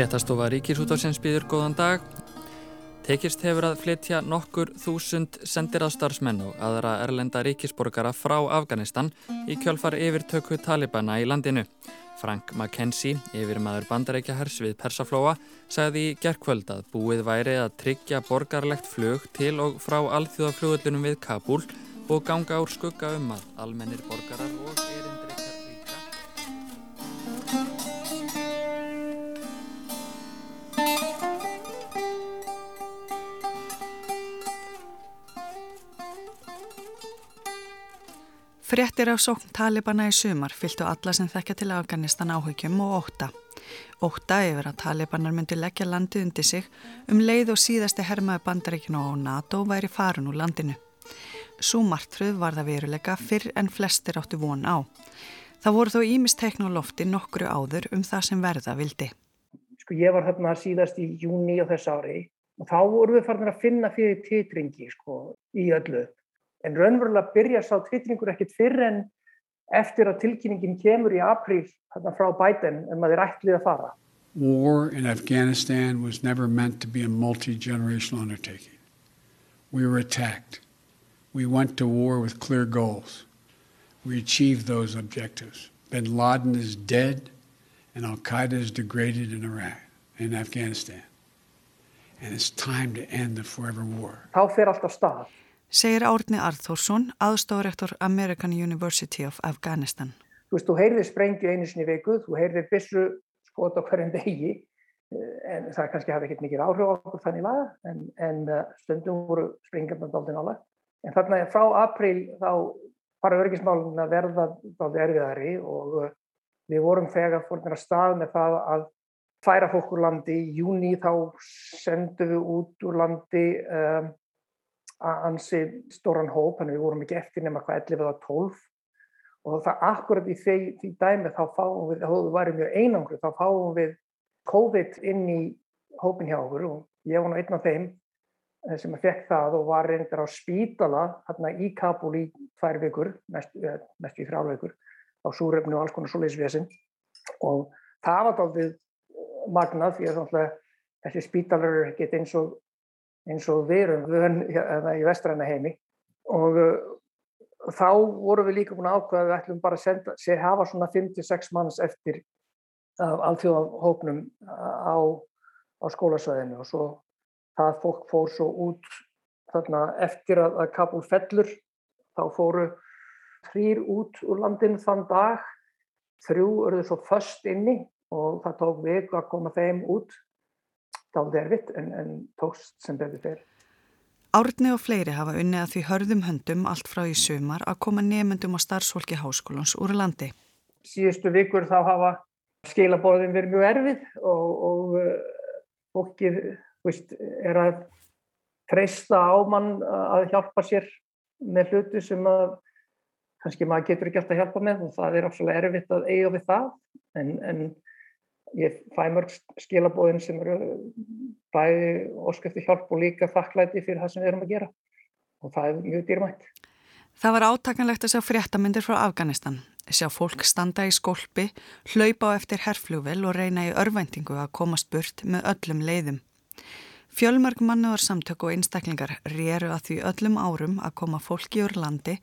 Fréttastofa Ríkisútafsins býður góðan dag. Tekist hefur að flytja nokkur þúsund sendiráðstarfsmenn og aðra erlenda ríkisborgara frá Afganistan í kjölfar yfirtöku Talibana í landinu. Frank McKenzie, yfir maður bandarækjahers við Persaflóa, sagði í gerðkvöld að búið væri að tryggja borgarlegt flug til og frá alþjóðaflugullunum við Kabul og ganga úr skugga um að almennir borgarar og Frettir af sókn Talibana í sumar fylgtu alla sem þekkja til Afganistan áhugjum og óta. Óta yfir að Talibanar myndi leggja landið undir sig um leið og síðasti hermaði bandaríkinu og NATO væri farun úr landinu. Sú martröð var það veruleika fyrr en flestir áttu von á. Það voru þó ímistekn og lofti nokkru áður um það sem verða vildi. Sko ég var þarna síðast í júni á þess ári og þá voru við farin að finna fyrir titringi sko í öllu en raunverulega byrja sá tvitringur ekkert fyrr en eftir að tilkynningin kemur í apríl þarna frá Biden en maður ætlið að fara. War in Afghanistan was never meant to be a multi-generational undertaking. We were attacked. We went to war with clear goals. We achieved those objectives. Bin Laden is dead and Al-Qaeda is degraded in Iraq and Afghanistan. And it's time to end the forever war. Þá fer alltaf stað segir Árni Arþórsson, aðstofrektor American University of Afghanistan. Þú veist, þú heyrðir sprengju einu sinni viku, þú heyrðir bissu skot á hverjum degi, eh, en það kannski hafi ekkert mikið áhrif á okkur þannig laga, en, en eh, stundum voru sprengjum aldrei nála. En þarna frá april þá fara örgismálun að verða aldrei erfiðari og eh, við vorum þegar fórnir að stað með það að færa fólk úr landi. Í júni þá sendum við út úr landi um, ansi stóran hóp, þannig við vorum ekki eftir nema hvað 11 eða 12 og það akkurat í því, því dæmi þá fáum við, þá við varum mjög einangru, þá fáum við COVID inn í hópin hjá okkur og ég var nú einn af þeim eh, sem að fekk það og var reyndar á spítala hérna í Kabul í tvær vikur, mest, eh, mest í þrjár vikur á súröfnu og alls konar solisvesin og það var aldrei magnað því að þessi spítalar eru ekkert eins og eins og við erum vön hérna í vestræna heimi. Og uh, þá vorum við líka búin að ákveða að við ætlum bara að senda, sér hafa svona 5-6 manns eftir af alþjóðahóknum á, á skólasvæðinu. Og svo það fólk fór svo út þarna eftir að, að Kabul fellur þá fóru þrýr út úr landinu þann dag. Þrjú örðu svo först inni og það tók við að koma þeim út dálítið erfitt en, en tókst sem betur fyrir. Árni og fleiri hafa unnið að því hörðum höndum allt frá í sumar að koma nefnendum á starfsfólki háskólans úr landi. Síðustu vikur þá hafa skilabóðin verið mjög erfið og, og uh, fólkið er að treysta á mann að hjálpa sér með hlutu sem að kannski maður getur ekki alltaf að hjálpa með og það er absolutt erfitt að eiga við það en, en ég fæ mörg skilabóðin sem eru bæði óskæfti hjálp og líka þakklæti fyrir það sem við erum að gera og það er mjög dýrmætt. Það var átakanlegt að sjá fréttamindir frá Afganistan, sjá fólk standa í skolpi, hlaupa á eftir herflugvel og reyna í örvæntingu að komast burt með öllum leiðum. Fjölmörg mannuðar samtök og einstaklingar réru að því öllum árum að koma fólki úr landi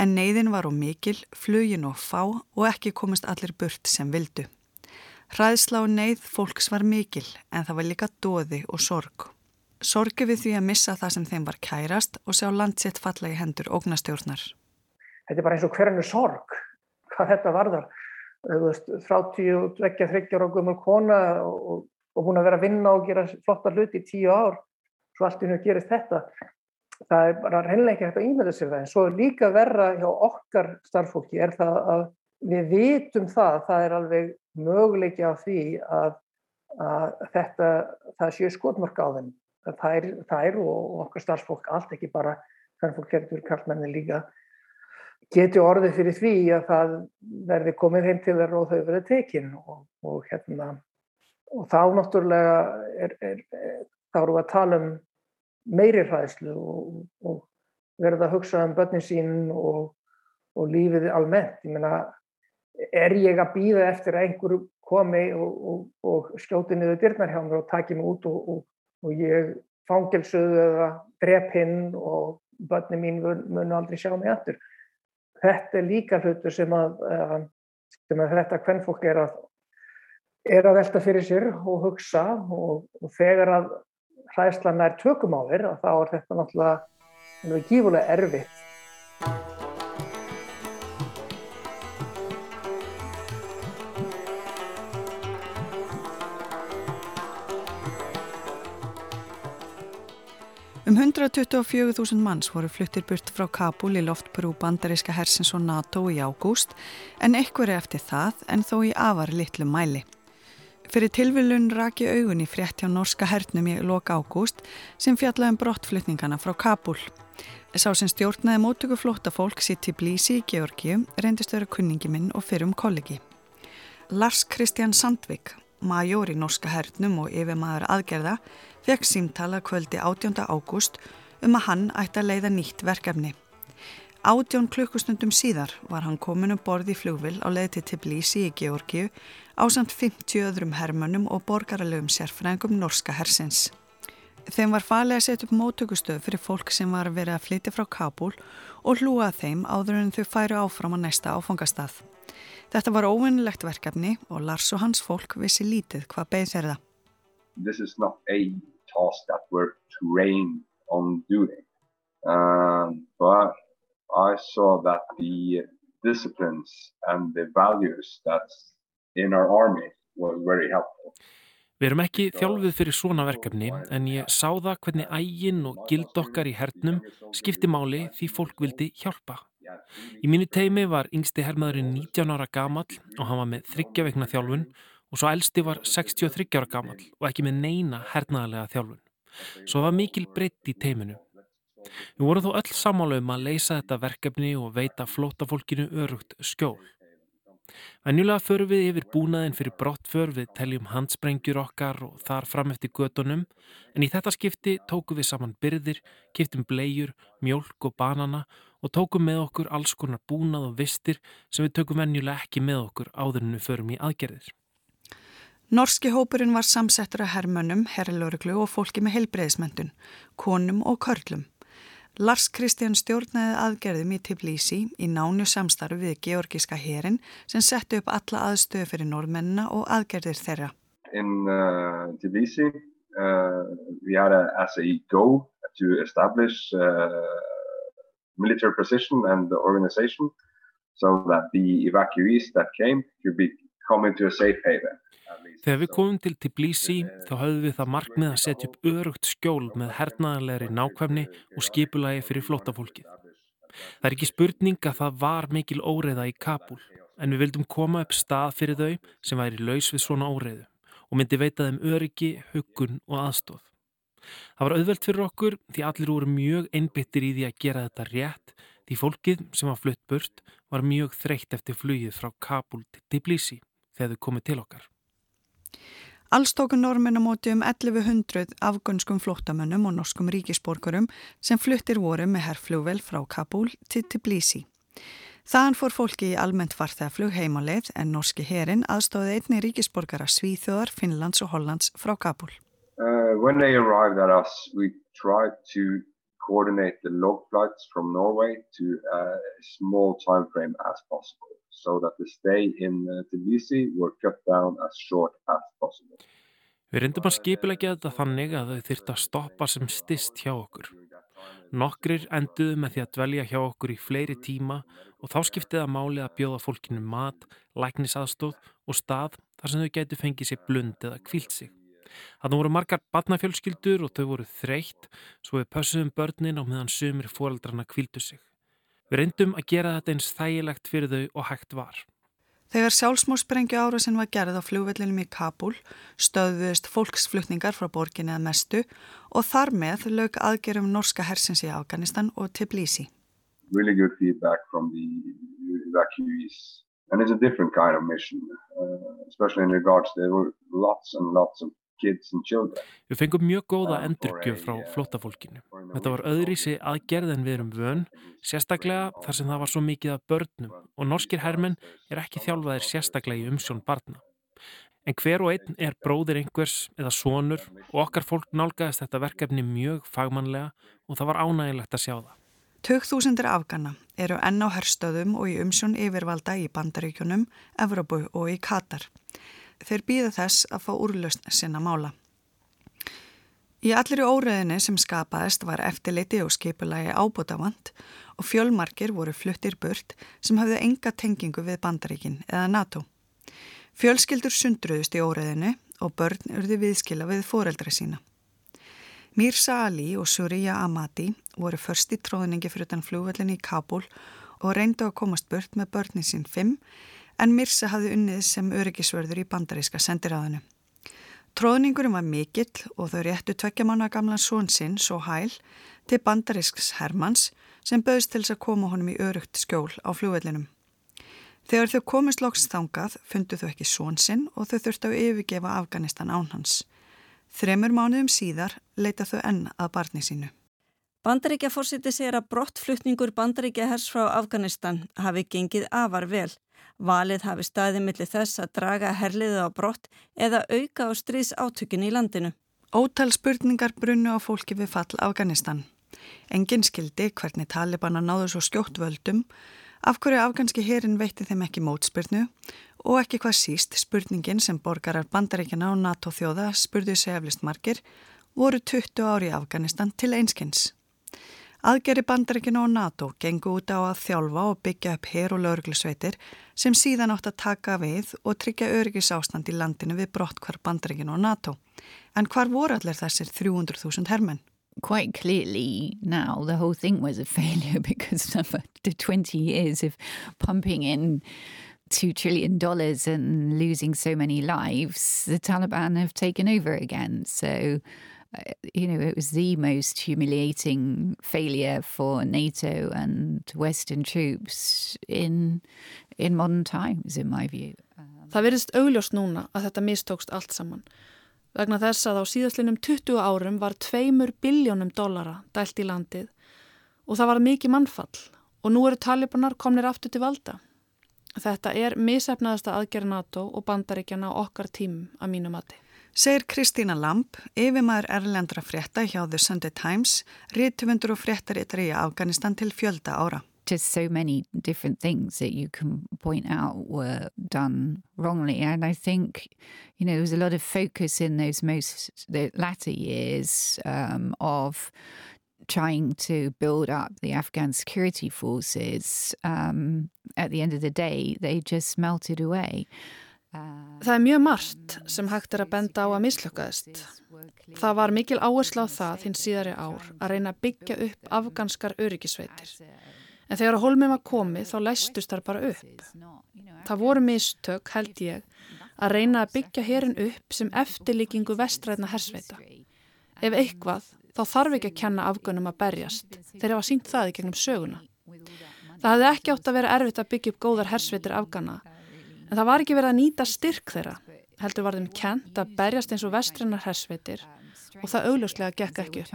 en neyðin var á mikil, flugin og fá og ekki komist allir burt sem vildu. Hræðsla og neyð fólks var mikil en það var líka dóði og sorg. Sorgi við því að missa það sem þeim var kærast og sjá landsitt falla í hendur ógnastjórnar. Þetta er bara eins og hverjanu sorg, hvað þetta varðar. Frá tíu, ekki að þryggja og gömur kona og, og búin að vera að vinna og gera flotta hluti í tíu ár, svo allt í nú gerist þetta. Það er bara reynilega ekki hægt að ímynda sér það en svo líka verra hjá okkar starffólki er það að við vitum það, það er alveg möguleiki á því að, að þetta, það séu skotmörk á þeim. Það er og okkar starfsfólk allt ekki bara, þannig að fólk getur kallmenni líka, getur orðið fyrir því að það verði komið heim til þeirra og þau verði tekinn og, og hérna, og þá náttúrulega er, er, er, þá eru að tala um meiri hræðslu og, og verða að hugsa um börnin sín og, og lífið almennt. Ég meina, er ég að býða eftir að einhverju komi og, og, og skjóti niður dyrnar hjá mér og taki mig út og, og ég fangelsuðu eða drep hinn og börni mín munu aldrei sjá mig aftur. Þetta er líka hlutur sem að, eh, sem að þetta hvern fólk er að, er að velta fyrir sér og hugsa og þegar að hlæslan er tökum á þér þá er þetta náttúrulega gífulega erfitt 124.000 manns voru fluttir burt frá Kabul í loftbrú bandaríska hersins og NATO í ágúst en einhverju eftir það en þó í afar litlu mæli. Fyrir tilviljun raki augun í frétt hjá norska hernum í loka ágúst sem fjallaði um brottflutningana frá Kabul. Sá sem stjórnaði mótöku flóta fólk sitt í Blísi í Georgiu reyndist vera kunningi minn og fyrir um kollegi. Lars Kristján Sandvik, major í norska hernum og yfirmaður aðgerða, fekk símtala kvöldi 18. ágúst um að hann ætti að leiða nýtt verkefni. Átjón klukkustundum síðar var hann komin um borði í flugvill á leiði til Tbilisi í Georgiu á samt 50 öðrum hermönnum og borgarlegum sérfræðingum norska hersins. Þeim var falið að setja upp mótökustöð fyrir fólk sem var vera að flytja frá Kabul og hlúa þeim áður en þau færu áfram á næsta áfangastað. Þetta var óvinnilegt verkefni og Lars og hans fólk vissi lítið hvað beð þeirra task that we're trained on doing. Um, but I saw that the disciplines and the values that's in our army was very helpful. Við erum ekki þjálfuð fyrir svona verkefni en ég sá það hvernig ægin og gild okkar í hernum skipti máli því fólk vildi hjálpa. Í mínu teimi var yngsti hermaðurinn 19 ára gamal og hann var með þryggjaveikna þjálfun og svo elsti var 63 ára gamal og ekki með neina hernaðarlega þjálfun. Svo var mikil breytt í teiminu. Við vorum þó öll samála um að leysa þetta verkefni og veita flótafólkinu örugt skjól. Venjulega förum við yfir búnaðin fyrir brottför við teljum handsprengjur okkar og þar fram eftir gödunum en í þetta skipti tókum við saman byrðir, kiptum bleiur, mjölk og banana og tókum með okkur alls konar búnað og vistir sem við tökum venjulega ekki með okkur áður en við förum í aðgerðir. Norski hópurinn var samsettur af hermönnum, herrlöruglu og fólki með heilbreyðismöndun, konum og körlum. Lars Kristján stjórnaði aðgerðum í Tbilisi í nánu samstarfi við georgiska herin sem setti upp alla aðstöðu fyrir norðmennina og aðgerðir þeirra. In uh, Tbilisi uh, we had a, as a go to establish uh, military position and the organization so that the evacuees that came could be come into a safe haven. Þegar við komum til Tbilisi þá höfðum við það markmið að setja upp örugt skjól með hernaðanlegri nákvæmni og skipulagi fyrir flótafólkið. Það er ekki spurning að það var mikil óreiða í Kabul en við vildum koma upp stað fyrir þau sem væri laus við svona óreiðu og myndi veita þeim öryggi, huggun og aðstóð. Það var auðvelt fyrir okkur því allir voru mjög einbyttir í því að gera þetta rétt því fólkið sem var flutt burt var mjög þreytt eftir flugið frá Kabul til Tbilisi þegar þau komið til okkar. Alls tóku normin á móti um 1100 afgönskum flóttamönnum og norskum ríkisborgurum sem fluttir voru með herrflugvel frá Kabul til Tbilisi. Þaðan fór fólki í almennt farþegarflug heimaleið en norski herin aðstóði einni ríkisborgara Svíþjóðar, Finnlands og Hollands frá Kabul. Uh, when they arrived at us, we tried to coordinate the log flights from Norway to a small time frame as possible. so that the stay in uh, Tbilisi were cut down as short as possible. Við reyndum að skipilegja þetta þannig að þau þyrta að stoppa sem stist hjá okkur. Nokkrir enduðu með því að dvelja hjá okkur í fleiri tíma og þá skiptið að máli að bjóða fólkinu mat, læknisaðstóð og stað þar sem þau getur fengið sér blund eða kvílt sig. Þannig voru margar batnafjölskyldur og þau voru þreytt svo við pössuðum börnin á meðan sumir fóreldrarna kvíldu sig. Við reyndum að gera þetta eins þægilegt fyrir þau og hægt var. Þegar sjálfsmórsprengju árasin var gerð á flugvellinum í Kabul stöðuðist fólksflutningar frá borginni að mestu og þar með lög aðgerum norska hersins í Afganistan og Tbilisi. Really good feedback from the evacuees and it's a different kind of mission uh, especially in regards there were lots and lots of Við fengum mjög góða um, endurgjöf frá uh, flótafólkinu. Þetta var öðrísi aðgerð en við erum vön, sérstaklega þar sem það var svo mikið af börnum og norskir hermenn er ekki þjálfaðir sérstaklega í umsjón barna. En hver og einn er bróðir einhvers eða sonur og okkar fólk nálgæðist þetta verkefni mjög fagmannlega og það var ánægilegt að sjá það. Tögþúsundir afgana eru enn á herstöðum og í umsjón yfirvalda í Bandaríkjunum, Evrópu og í Katar. Þeir býða þess að fá úrlausn sinna mála. Í allir í óreðinni sem skapaðist var eftirliti og skipulagi ábútafand og fjölmarkir voru fluttir burt sem hafði enga tengingu við Bandaríkin eða NATO. Fjölskyldur sundruðust í óreðinu og börn urði viðskila við foreldra sína. Mirza Ali og Surya Amati voru först í tróðningi fyrir utan flúvöldin í Kabul og reyndu að komast burt með börnin sín fimm en Mirza hafði unnið sem öryggisvörður í bandaríska sendiráðinu. Tróðningurum var mikill og þau réttu tvekkjamána gamlan són sinn svo hæl til bandarísks Hermanns sem bauðst til þess að koma honum í örugt skjól á flúvöldinum. Þegar þau komist loks þangað fundu þau ekki són sinn og þau þurftu að yfirgefa Afganistan án hans. Þremur mánuðum síðar leita þau enn að barni sínu. Bandaríkja fórsiti segir að brottflutningur bandaríkja hers frá Afganistan hafi gengið afar vel. Valið hafi staðið millir þess að draga herliðu á brott eða auka á stríðs átökin í landinu. Ótal spurningar brunnu á fólki við fall Afganistan. Engin skildi hvernig Talibana náðu svo skjótt völdum Af hverju afganski herin veitti þeim ekki mótspyrnu og ekki hvað síst spurningin sem borgarar bandaríkjana og NATO þjóða spurðu sig eflist margir voru 20 ári í Afganistan til einskins. Aðgeri bandaríkjana og NATO gengu út á að þjálfa og byggja upp her og lauruglusveitir sem síðan átt að taka við og tryggja öryggis ástand í landinu við brott hvar bandaríkjana og NATO. En hvar voru allir þessir 300.000 hermenn? quite clearly now the whole thing was a failure because after 20 years of pumping in $2 trillion and losing so many lives, the Taliban have taken over again. So, you know, it was the most humiliating failure for NATO and Western troops in, in modern times, in my view. Það verðist augljóst núna að þetta mistókst allt saman. vegna þess að á síðastlinum 20 árum var 2 biljónum dollara dælt í landið og það var mikið mannfall og nú eru talibanar komnir aftur til valda. Þetta er misefnaðasta aðgerð NATO og bandaríkjana okkar tím að mínu mati. Segir Kristína Lamp, yfirmaður erlendra frétta hjá The Sunday Times, rítufundur og fréttaritri í Afganistan til fjölda ára. just so many different things that you can point out were done wrongly. And I think, you know, there was a lot of focus in those most the latter years um, of trying to build up the Afghan security forces. Um, at the end of the day, they just melted away. Það er mjög margt sem hægt er að benda á að mislökaðist. Það var mikil áherslu á það þinn síðari ár að reyna að byggja upp afganskar öryggisveitir. En þegar að holmið var komið þá læstust þar bara upp. Það voru mistök, held ég, að reyna að byggja herin upp sem eftirlíkingu vestræðna hersveita. Ef eitthvað, þá þarf ekki að kenna afgönum að berjast. Þeir hafa sínt það í gegnum söguna. Það hefði ekki átt að vera erfitt að byggja upp góðar hersveitir afgana, en það var ekki verið að nýta styrk þeirra. Heldur var þeim kent að berjast eins og vestræðnar hersveitir og það augljóslega gekk ekki upp.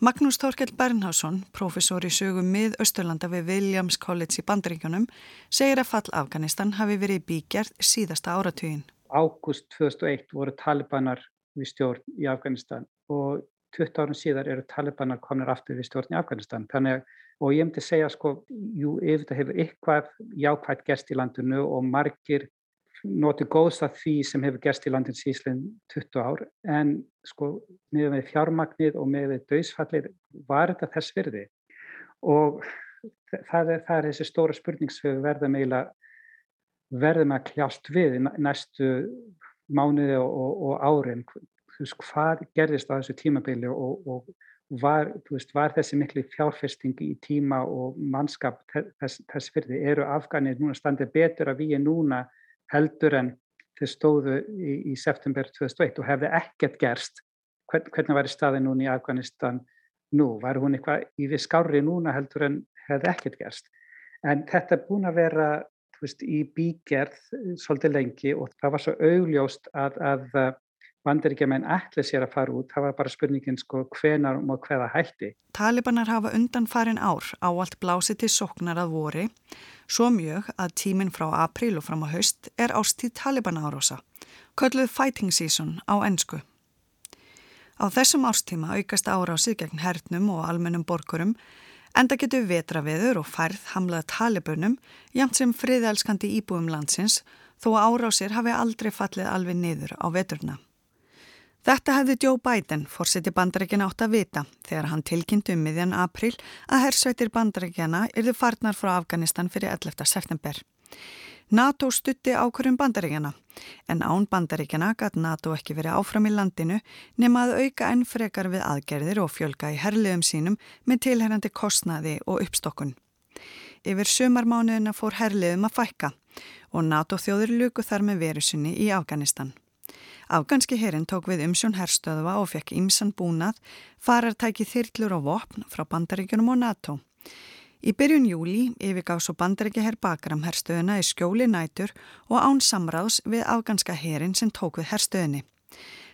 Magnús Þorkell Bernhásson, professor í sögum mið Östurlanda við Williams College í Bandaríkjunum, segir að fall Afganistan hafi verið bígjart síðasta áratugin. Ágúst 2001 voru talibanar við stjórn í Afganistan og 20 árum síðar eru talibanar komin aftur við stjórn í Afganistan. Þannig að, og ég myndi segja sko, jú, ef þetta hefur eitthvað jákvægt gest í landinu og margir notið góðs að því sem hefur gerst í landins Íslinn 20 ár. En sko með fjármagnið og með döðsfallir var þetta þess virði. Og það er, það er þessi stóra spurning sem við verðum eiginlega verðum að kljást við næstu mánuði og, og, og árin hvað gerðist á þessu tímabili og, og var, veist, var þessi miklu fjárfesting í tíma og mannskap þess, þess virði? Eru afganir núna standið betur að við núna heldur en þeir stóðu í, í september 2001 og hefði ekkert gerst? Hvern, hvernig var staði núna í Afganistan nú, var hún eitthvað í við skári núna heldur en hefði ekkert gerst? En þetta er búin að vera veist, í bígerð svolítið lengi og það var svo augljóst að, að bandaríkjaman ætli sér að fara út, það var bara spurningin sko hvenar og hveða hætti. Talibanar hafa undan farin ár áallt blásið til soknar að vori, svo mjög að tíminn frá april og fram á haust er ástíð Talibana árosa, kölluð fighting season á ennsku. Á þessum ástíma aukast árásið gegn hernum og almennum borgurum, enda getur vetraveður og færð hamlað talibunum, jæmt sem friðelskandi íbúum landsins, þó árásir hafi aldrei fallið alveg niður á veturna. Þetta hefði Joe Biden, fórseti bandarækjana átt að vita þegar hann tilkynntu um miðjan april að hersveitir bandarækjana yrðu farnar frá Afganistan fyrir 11. september. NATO stutti ákvörðum bandaríkjana en án bandaríkjana gæti NATO ekki verið áfram í landinu nema að auka enn frekar við aðgerðir og fjölga í herliðum sínum með tilherrandi kostnaði og uppstokkun. Yfir sömarmánuðina fór herliðum að fækka og NATO þjóður luku þar með verusunni í Afganistan. Afganski herin tók við umsjón herstöðva og fekk ímsan búnað, farartæki þyrlur og vopn frá bandaríkjunum og NATO. Í byrjun júli yfirgáð svo bandaríkja herr Bakram herstöðuna í skjóli nætur og án samráðs við afganska herin sem tók við herstöðinni.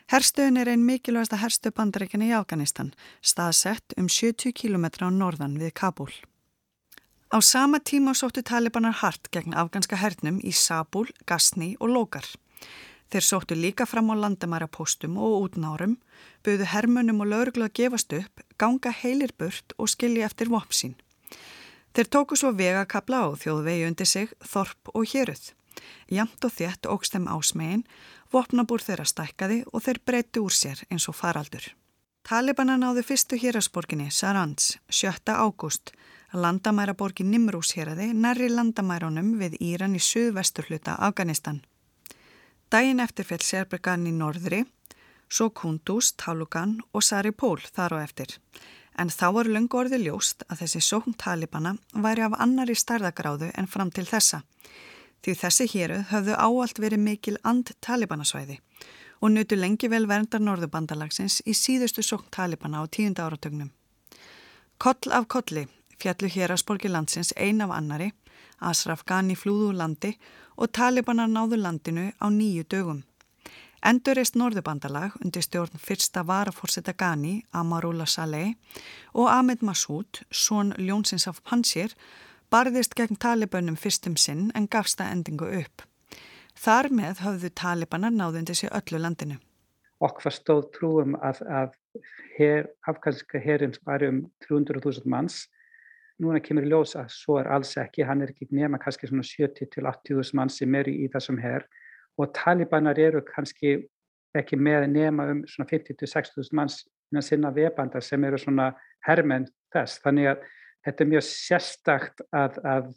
Herstöðin er einn mikilvægsta herstöð bandaríkjana í Afganistan, staðsett um 70 km á norðan við Kabul. Á sama tíma sóttu talibanar hart gegn afganska hernum í Sabul, Gasni og Lókar. Þeir sóttu líka fram á landamærapóstum og útnárum, buðu hermunum og lauruglu að gefast upp, ganga heilir burt og skilja eftir vopsín. Þeir tóku svo vegakabla á þjóðvegi undir sig, þorp og héruð. Jamt og þétt ógst þeim ásmegin, vopnabúr þeirra stækkaði og þeir breytti úr sér eins og faraldur. Talibana náðu fyrstu hérasporginni, Sarans, 7. ágúst, landamæraborgin Nimrús héræði, nærri landamæronum við Íran í suðvesturhluta Afganistan. Dægin eftir fell Serbergan í norðri, svo Kunduz, Talugan og Saripól þar á eftir. En þá var lungu orði ljóst að þessi sókn talibana væri af annari starðagráðu en fram til þessa. Því þessi héruð höfðu áallt verið mikil and talibanasvæði og nutu lengi vel verndar norðubandalagsins í síðustu sókn talibana á tíunda áratögnum. Koll af kolli fjallu hér að sporgi landsins ein af annari, Asraf Ghani flúðu landi og talibanar náðu landinu á nýju dögum. Endurist Norðubandalag undir stjórn fyrsta varafórseta Ghani, Amarullah Saleh og Ahmed Massoud, són Ljónsins af Pansir, barðist gegn talibönum fyrstum sinn en gafst það endingu upp. Þar með höfðu talibanar náðundi sér öllu landinu. Okkar stóð trúum að, að her, afghanska herins var um 300.000 manns núna kemur í ljós að svo er alls ekki, hann er ekki nema kannski svona 70-80.000 mann sem er í, þessum herr og talibanar eru kannski ekki með nema um svona 50-60.000 manns innan sinna vebandar sem eru svona herrmenn þess, þannig að þetta er mjög sérstakt að, að,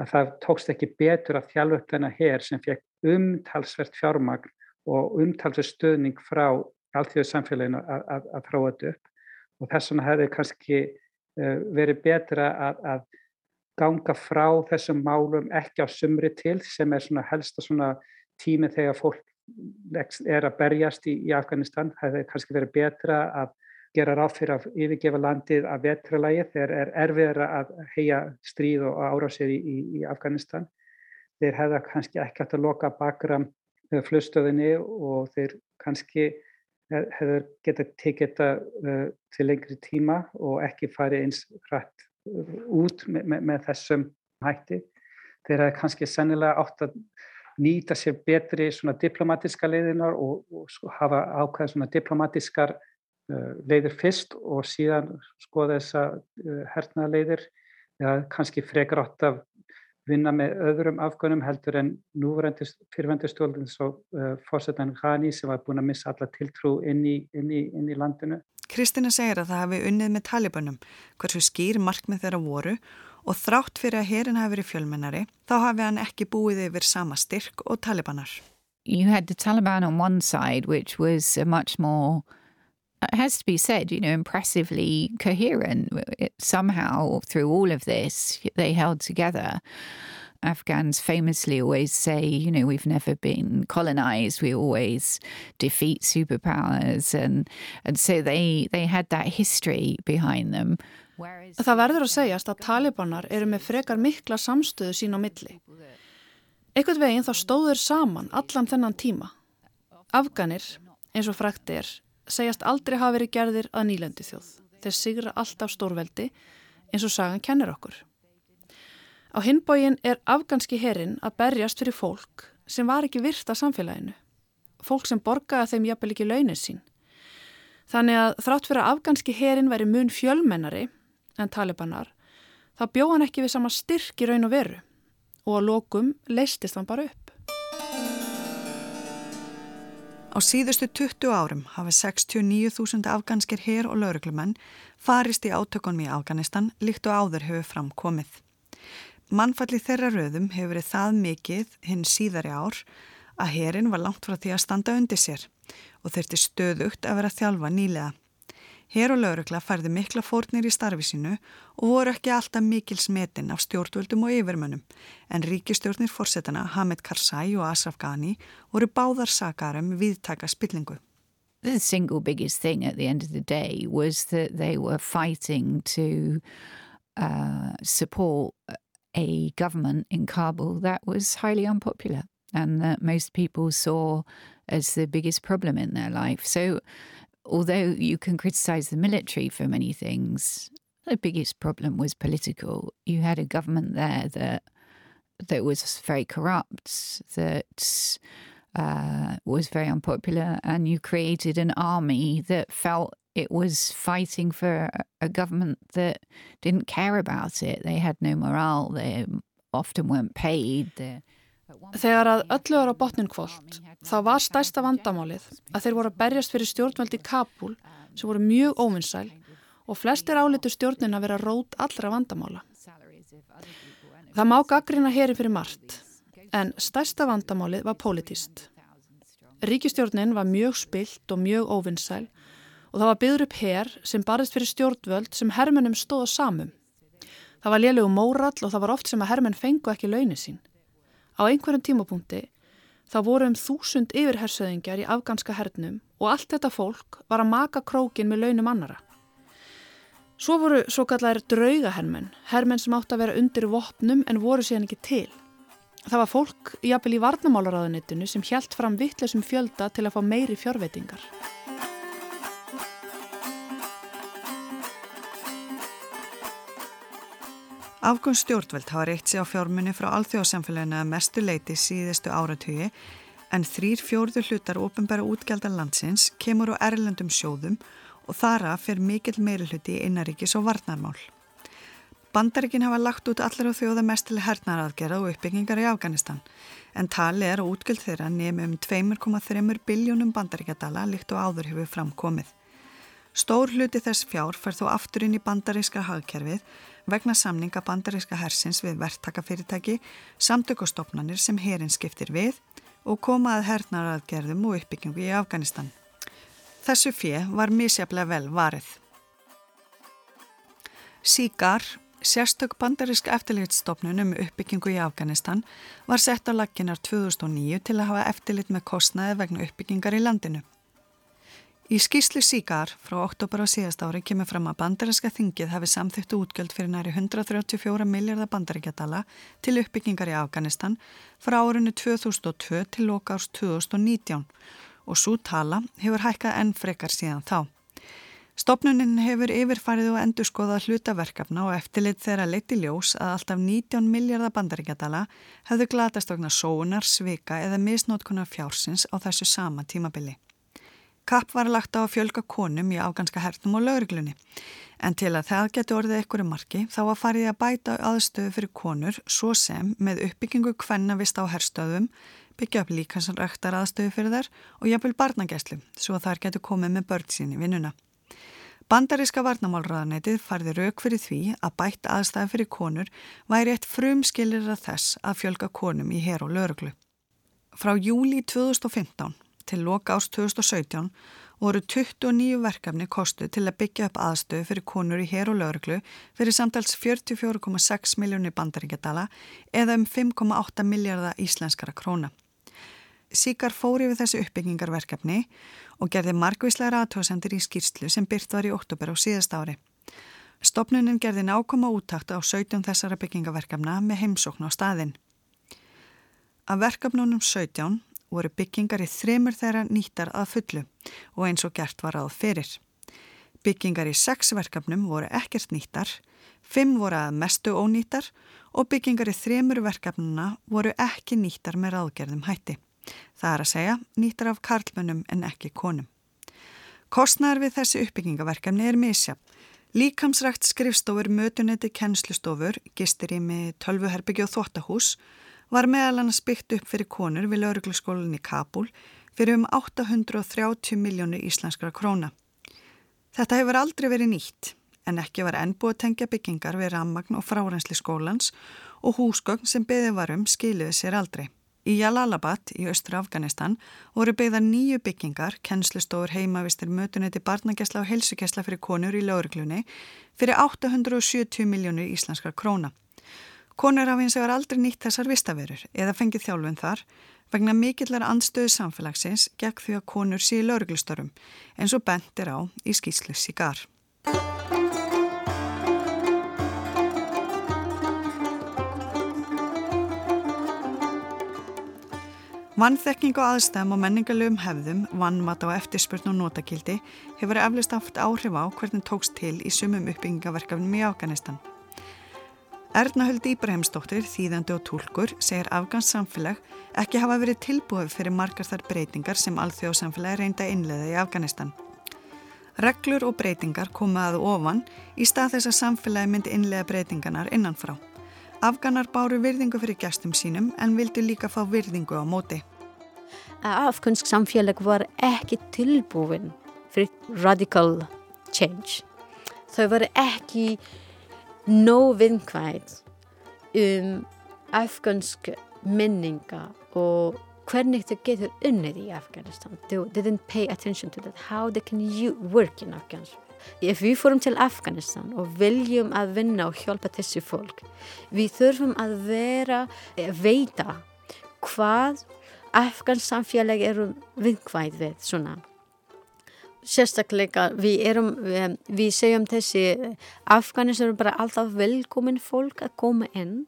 að það tókst ekki betur að þjálfa upp þennan herr sem fekk umtalsvert fjármagn og umtalsvert stöðning frá allþjóðu samfélaginu að, að þróa þetta upp. Og þess vegna hefði kannski verið betra að, að ganga frá þessum málum ekki á sumri til sem er svona helsta svona tími þegar fólk er að berjast í, í Afganistan. Það hefði kannski verið betra að gera ráð fyrir að yfirgefa landið að vetralægi þegar er erfiðra að heia stríð og árásir í, í, í Afganistan. Þeir hefða kannski ekki hægt að loka bakra flustöðinni og þeir kannski hefur getað tekið þetta uh, til lengri tíma og ekki farið eins hrætt uh, út með, með, með þessum hætti. Þeir hafa kannski sennilega átt að nýta sér betri svona diplomatiska leiðinar og, og sko, hafa ákveða svona diplomatiskar uh, leiðir fyrst og síðan skoða þessa uh, hernaða leiðir. Það ja, kannski frekar átt að vinna með öðrum afgönum heldur en núverandi fyrirvendistjólinn svo uh, fórsetan Ghani sem var búin að missa alla tiltrú inn í, inn í, inn í landinu. Kristina segir að það hafi unnið með talibunum hversu skýr markmið þeirra voru og þrátt fyrir að herin hafi verið fjölmennari þá hafi hann ekki búið yfir sama styrk og talibanar. You had the Taliban on one side which was a much more it has to be said, you know, impressively coherent. It, somehow, through all of this, they held together. Afghans famously always say, you know, we've never been colonized. We always defeat superpowers, and and so they they had that history behind them. Það verður að segjast að talibanar eru með frekar mikla samstöðu sín á milli. Ekkert veginn þá stóður saman allan þennan tíma. Afganir, eins og frækt er, segjast aldrei hafa verið gerðir að nýlendi þjóð. Þeir sigra alltaf stórveldi eins og sagan kennir okkur. Á hinbógin er afganski herin að berjast fyrir fólk sem var ekki virt að samfélaginu. Fólk sem borgaði þeim jafnvel ekki launin sín. Þannig að þrátt fyrir að afganski herin væri mun fjölmennari en talibanar, þá bjóð hann ekki við sama styrk í raun og veru og að lokum leistist hann bara upp. Á síðustu 20 árum hafi 69.000 afganskir hér og lauruglumenn farist í átökunum í Afganistan líkt og áður hefur framkomið. Mannfalli þeirra röðum hefur verið það mikið hinn síðari ár að herin var langt frá því að standa undir sér og þurfti stöðugt að vera þjálfa nýlega. Hér og laurugla færði mikla fórnir í starfi sínu og voru ekki alltaf mikil smetin af stjórnvöldum og yfirmönnum en ríkistjórnir fórsetana Hamid Karzai og Ashraf Ghani voru báðar sakarum viðtaka spillingu. The single biggest thing at the end of the day was that they were fighting to uh, support a government in Kabul that was highly unpopular and that most people saw as the biggest problem in their life. So although you can criticize the military for many things, the biggest problem was political. You had a government there that that was very corrupt, that uh, was very unpopular, and you created an army that felt it was fighting for a government that didn't care about it. They had no morale. They often weren't paid. They're Þegar að öllu er á botnin kvólt, þá var stærsta vandamálið að þeir voru að berjast fyrir stjórnveldi Kabul sem voru mjög óvinnsæl og flestir álitur stjórnin að vera rót allra vandamála. Það má gaggrina heri fyrir margt, en stærsta vandamálið var politist. Ríkistjórnin var mjög spilt og mjög óvinnsæl og það var byður upp her sem barist fyrir stjórnvöld sem hermunum stóða samum. Það var lélegu mórall og það var oft sem að hermun fengu ekki launi sín. Á einhverjum tímapunkti þá voru um þúsund yfirhersöðingjar í afganska hernum og allt þetta fólk var að maka krókin með launum annara. Svo voru svo kallar draugahermenn, hermenn sem átt að vera undir vopnum en voru síðan ekki til. Það var fólk jafnvel í varnamálaráðunitinu sem hjælt fram vittlesum fjölda til að fá meiri fjárveitingar. Afgunn stjórnveld hafa reykt sig á fjármunni frá alþjóðsamfélaginu að mestu leiti síðustu áratögi en þrýr fjórðu hlutar ofinbæra útgjaldar landsins kemur á erlendum sjóðum og þara fyrir mikill meiri hluti í innaríkis og varnarmál. Bandaríkin hafa lagt út allir á þjóða mestileg hernaraðgerða og uppbyggingar í Afganistan en tali er á útgjöld þeirra nefnum um 2,3 biljónum bandaríkjadala líkt og áður hefur framkomið. Stór hluti þess fjár fær þó aftur inn í bandaríska hagkerfið vegna samninga bandaríska hersins við verktakafyrirtæki, samtökustofnanir sem herin skiptir við og komaði hernaraðgerðum og uppbyggingu í Afganistan. Þessu fjö var misjaflega vel varið. Sígar, sérstök bandaríska eftirlitstofnun um uppbyggingu í Afganistan, var sett á laginnar 2009 til að hafa eftirlit með kostnaði vegna uppbyggingar í landinu. Í skýslu síkar frá oktober á síðast ári kemur fram að bandarinska þingið hafi samþýttu útgjöld fyrir næri 134 miljardar bandaríkjadala til uppbyggingar í Afganistan frá árunni 2002 til loka árs 2019 og svo tala hefur hækkað enn frekar síðan þá. Stopnuninn hefur yfirfarið og endur skoðað hlutaverkefna og eftirlit þeirra leiti ljós að alltaf 19 miljardar bandaríkjadala hefðu glatast okna sóunar, svika eða misnótkunar fjársins á þessu sama tímabili. Kapp var lagt á að fjölga konum í afganska hernum og lauruglunni en til að það getur orðið einhverju marki þá var farið að bæta aðstöðu fyrir konur svo sem með uppbyggingu kvennavist á herstöðum byggja upp líkansanræktar aðstöðu fyrir þær og jafnvel barnagæslu svo að þær getur komið með börn sín í vinnuna. Bandaríska varnamálraðanætið farði rauk fyrir því að bætt aðstæði fyrir konur væri eitt frumskilir að þess að fjölga konum í her og lauruglu. Frá júli 2015 til loka ást 2017 voru 29 verkefni kostu til að byggja upp aðstöðu fyrir konur í hér og lauruglu fyrir samtals 44,6 miljónir bandaríkjadala eða um 5,8 miljardar íslenskara króna. Síkar fóri við þessu uppbyggingarverkefni og gerði margvíslega aðtóðsendir í skýrslu sem byrt var í oktober á síðast ári. Stopnunin gerði nákoma úttakt á 17 þessara byggingaverkefna með heimsókn á staðin. Af verkefnunum 17 voru byggingar í þremur þeirra nýttar að fullu og eins og gert var að fyrir. Byggingar í sex verkefnum voru ekkert nýttar, fimm voru að mestu ónýttar og byggingar í þremur verkefnuna voru ekki nýttar með ráðgerðum hætti. Það er að segja nýttar af karlmönnum en ekki konum. Kostnar við þessi uppbyggingaverkefni er misjafn. Líkamsrækt skrifstofur, mötunetti, kennslustofur, gistirými, tölvuherbyggi og þóttahús var meðal annars byggt upp fyrir konur við lauruglaskólinni Kabul fyrir um 830 miljónu íslenskra króna. Þetta hefur aldrei verið nýtt en ekki var enn búið að tengja byggingar við rammagn og frárensli skólans og húsgögn sem byggði varum skiliði sér aldrei. Í Jalalabad í austra Afganistan voru byggða nýju byggingar, kennslustofur heimavistir mötunetti barnagesla og helsugesla fyrir konur í lauruglunni fyrir 870 miljónu íslenskar króna. Konur eins og var aldrei nýtt þessar vistaverur eða fengið þjálfun þar vegna mikillar andstöðu samfélagsins gegn því að konur sé í lauruglustorum eins og bentir á í skýslu Sigar. Vannþekking og aðstæðum og menningalögum hefðum, vannmat á eftirspurn og notakildi hefur eflust aft áhrif á hvernig tókst til í sumum uppbyggingaverkafnum í Afganistan. Erna Höldi Íbrahimsdóttir, þýðandi og tólkur, segir Afgans samfélag ekki hafa verið tilbúið fyrir margar þar breytingar sem alþjóðsamfélagi reynda innleða í Afganistan. Reglur og breytingar koma að ofan í stað þess að samfélagi myndi innlega breytingarnar innanfrá. Afganar báru virðingu fyrir gæstum sínum en vildi líka fá virðingu á móti. Afgansk samfélag var ekki tilbúin fyrir radical change. Þau var ekki nóg vinkvæð um afgansk menninga og hvernig þau getur unnið í Afganistan. They didn't pay attention to that. How they can work in Afghanistan. Ef við fórum til Afganistan og viljum að vinna og hjálpa þessi fólk, við þurfum að vera, eh, veita hvað Afgans samfélag eru vinkvæð við svona. Sérstaklega við erum, við, við segjum þessi, Afganis eru bara alltaf velkomin fólk að koma inn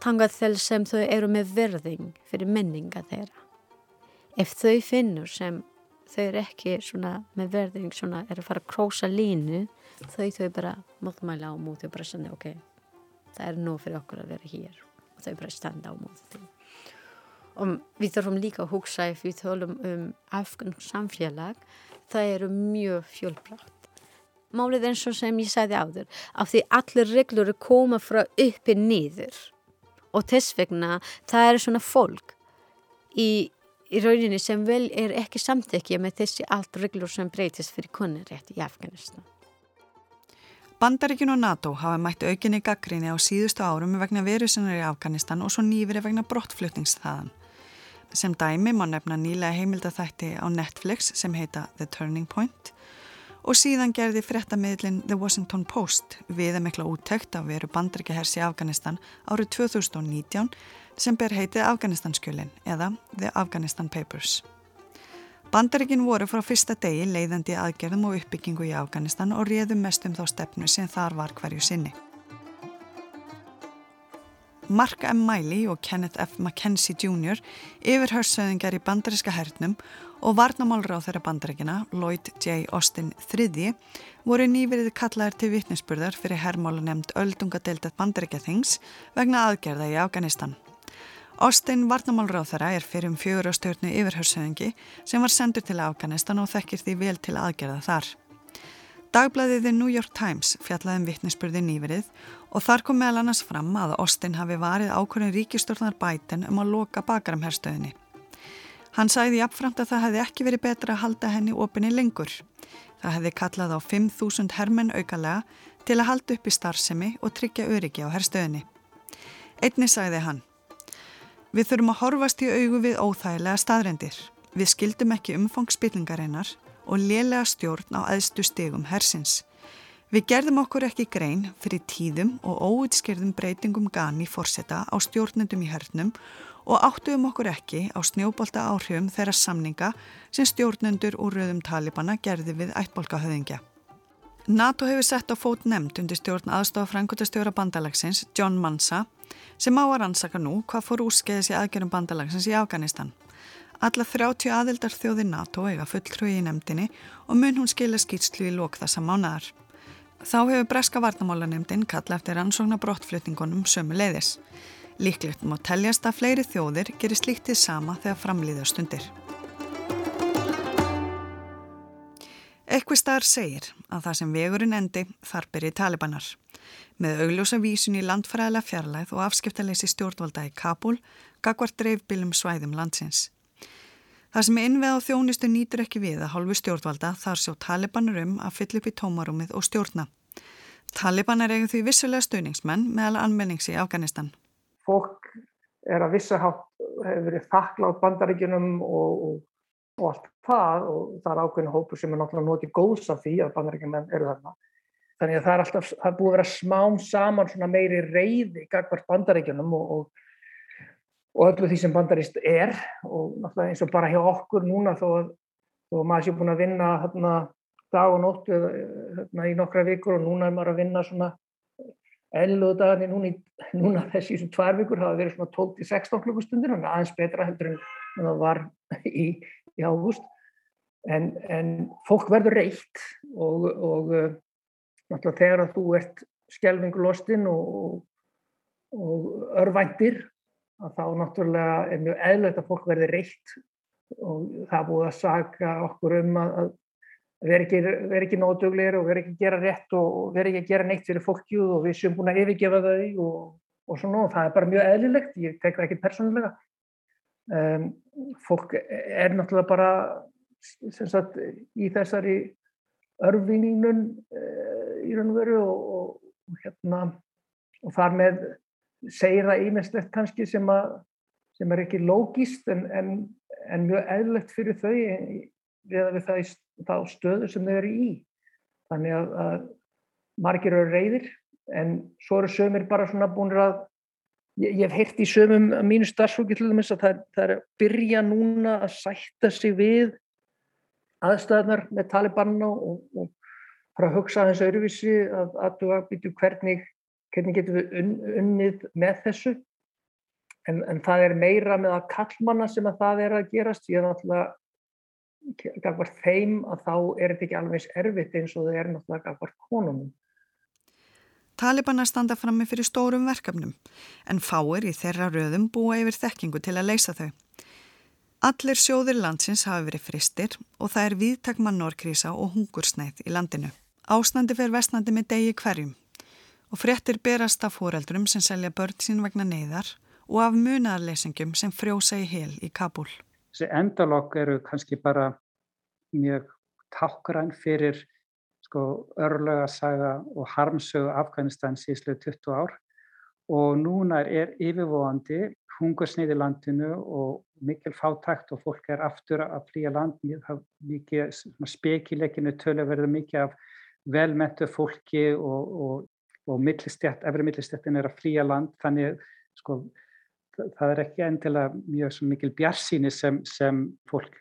tangað þel sem þau eru með verðing fyrir menninga þeirra. Ef þau finnur sem þau eru ekki svona með verðing svona er að fara að krósa línu þau þau bara mótmæla á móti og bara svona ok, það er nóg fyrir okkur að vera hér og þau bara standa á móti og við þurfum líka að hugsa ef við þólum um afgönn samfélag það eru mjög fjölbrátt Málið eins og sem ég sagði áður af því allir reglur koma frá uppi nýður og þess vegna það er svona fólk í í rauninni sem vel er ekki samtekja með þessi allt reglur sem breytist fyrir konunrétt í Afganistan. Bandaríkin og NATO hafa mætt aukinni gaggrinni á síðustu árum vegna verusinnar í Afganistan og svo nýfiri vegna brottflutningsþaðan. Sem dæmi má nefna nýlega heimildathætti á Netflix sem heita The Turning Point og síðan gerði fréttamiðlinn The Washington Post viðamikla úttekt á veru bandaríkahers í Afganistan árið 2019 sem ber heitið Afganistanskjölin eða The Afghanistan Papers. Bandaríkin voru frá fyrsta degi leiðandi aðgerðum og uppbyggingu í Afganistan og réðum mest um þá stefnu sem þar var hverju sinni. Mark M. Miley og Kenneth F. McKenzie Jr. yfirhörsauðingar í bandaríska hernum og varnamálra á þeirra bandaríkina, Lloyd J. Austin III, voru nýverið kallaðir til vittnesburðar fyrir herrmálu nefnd öldungadeildat bandaríkja þings vegna aðgerða í Afganistan. Austin Varnamálráð þeirra er fyrir um fjögur á stjórnu yfirhörsöðingi sem var sendur til Afganistan og þekkir því vel til aðgerða þar. Dagblæðið The New York Times fjallaði um vittnesburði nýverið og þar kom meðal annars fram að Austin hafi varið ákvörðin ríkistórnar bæten um að loka bakaramherstöðinni. Hann sæði jafnframt að það hefði ekki verið betra að halda henni opinni lengur. Það hefði kallað á 5.000 hermenn aukalega til að halda upp í starfsemi og tryggja öryggi á herstöðinni. Einni sæði hann Við þurfum að horfast í augu við óþægilega staðrendir. Við skildum ekki umfang spillingarinnar og lélega stjórn á aðstu stegum hersins. Við gerðum okkur ekki grein fyrir tíðum og óutskerðum breytingum gani fórseta á stjórnendum í hernum og áttuðum okkur ekki á snjóbolta áhrifum þeirra samninga sem stjórnendur úr rauðum talibana gerði við ættbolkahöðingja. NATO hefur sett á fót nefnd undir stjórn aðstofa frangutastjóra bandalagsins, John Mansa, sem á að rannsaka nú hvað fór úrskeiðis í aðgjörum bandalagsins í Afganistan. Alla 30 aðildar þjóði NATO eiga fulltrúi í nefndinni og mun hún skilja skýrslu í lók þessa mánaðar. Þá hefur Breska varnamálanemndin kalla eftir rannsóknar brottflutningunum sömu leiðis. Líklegt má teljast að fleiri þjóðir gerir slíktið sama þegar framlýða stundir. Ekkur starf segir að það sem vegurinn endi þar byrji talibanar. Með augljósa vísun í landfræðilega fjarlæð og afskiptaleysi stjórnvalda í Kabul gagvart dreifbílum svæðum landsins. Það sem innveð á þjónustu nýtur ekki við að hálfu stjórnvalda þar sjá talibanur um að fylla upp í tómarúmið og stjórna. Talibanar eiga því vissulega stuðningsmenn meðal anmennings í Afganistan. Fólk er að vissahátt hefur verið þakklátt bandaríkjunum og, og, og allt það og það er ákveðinu hópu sem er náttúrulega notið góðs af því að bandaríkjunum eru þarna. Þannig að það er alltaf, það er búið að vera smám saman svona meiri reyði gagvart bandaríkjunum og, og og öllu því sem bandarist er og náttúrulega eins og bara hjá okkur núna þó að, þó að maður sé búin að vinna hérna, dag og nóttu hérna, í nokkra vikur og núna er maður að vinna svona elluðu dagarni núna, núna þessi sem tvær vikur hafa verið svona 12-16 klukkustundir þannig aðeins betra heldur en það var í, í ágúst. En, en fólk verður reitt og, og náttúrulega þegar að þú ert skjelvingulostinn og, og örvæntir að þá náttúrulega er mjög eðlögt að fólk verði reitt og það búið að saka okkur um að vera ekki, ver ekki nóduglir og vera ekki að gera rétt og vera ekki að gera neitt fyrir fólkju og við séum búin að yfirgefa þau og, og svona og það er bara mjög eðlilegt, ég tek það ekki persónulega. Um, fólk er náttúrulega bara sagt, í þessari örfinningun uh, í raun og veru og, og hérna og þar með segir það ímestlegt kannski sem, að, sem er ekki lógist en, en, en mjög eðlegt fyrir þau við, við það, það stöðu sem þau eru í. Þannig að, að margir eru reyðir en svo eru sömur bara svona búin að ég, ég hef heyrt í sömum mínu starfsfólki til dæmis að það, það er að byrja núna að sætta sig við aðstæðnar með talibanna og, og fara að hugsa aðeins öruvísi að aðtuga býtu hvernig hvernig getum við unnið með þessu en, en það er meira með að kallmanna sem að það er að gerast ég er náttúrulega gafar þeim að þá er þetta ekki alveg erfitt eins og það er náttúrulega gafar konunum Talibanar standa frammi fyrir stórum verkefnum en fáir í þeirra röðum búa yfir þekkingu til að leysa þau. Allir sjóðir landsins hafi verið fristir og það er viðtak mannorkrísa og hungursneið í landinu. Ásnandi fer vestnandi með degi hverjum og fréttir berast af fóreldrum sem selja börn sín vegna neyðar og af munaðarleysingum sem frjósa í hel í Kabul. Þessi endalokk eru kannski bara mjög tákgræn fyrir sko, örlega saga og harmsögu Afganistan síðslega 20 ár og núna er yfirvóandi hungursnið í landinu og mikil fátækt og fólk er aftur að flýja land, mikið spekileikinu tölu verður mikið af velmettu fólki og, og og millistjætt, efri millistjættin er að flýja land þannig sko það er ekki endilega mjög mikil bjarsýni sem, sem fólk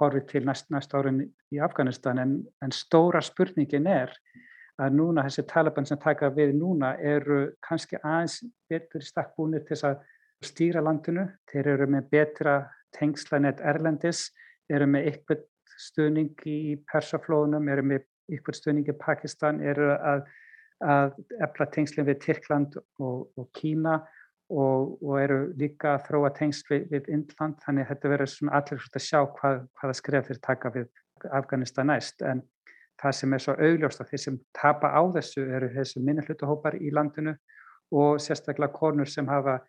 horfið til næst, næst árin í Afganistan en, en stóra spurningin er að núna þessi Taliban sem taka við núna eru kannski aðeins betur stakkbúinir til að stýra landinu, þeir eru með betra tengslanett erlendis, eru með ykkert stuðning í persaflónum, eru með ykkert stuðning í Pakistan, eru að að efla tengslinn við Tyrkland og, og Kína og, og eru líka að þróa tengsl við, við Indland þannig að þetta verður allir að sjá hvað, hvaða skref þeir taka við Afganistan næst en það sem er svo augljóst að þeir sem tapa á þessu eru þessu minnihlutahópar í landinu og sérstaklega konur sem hafa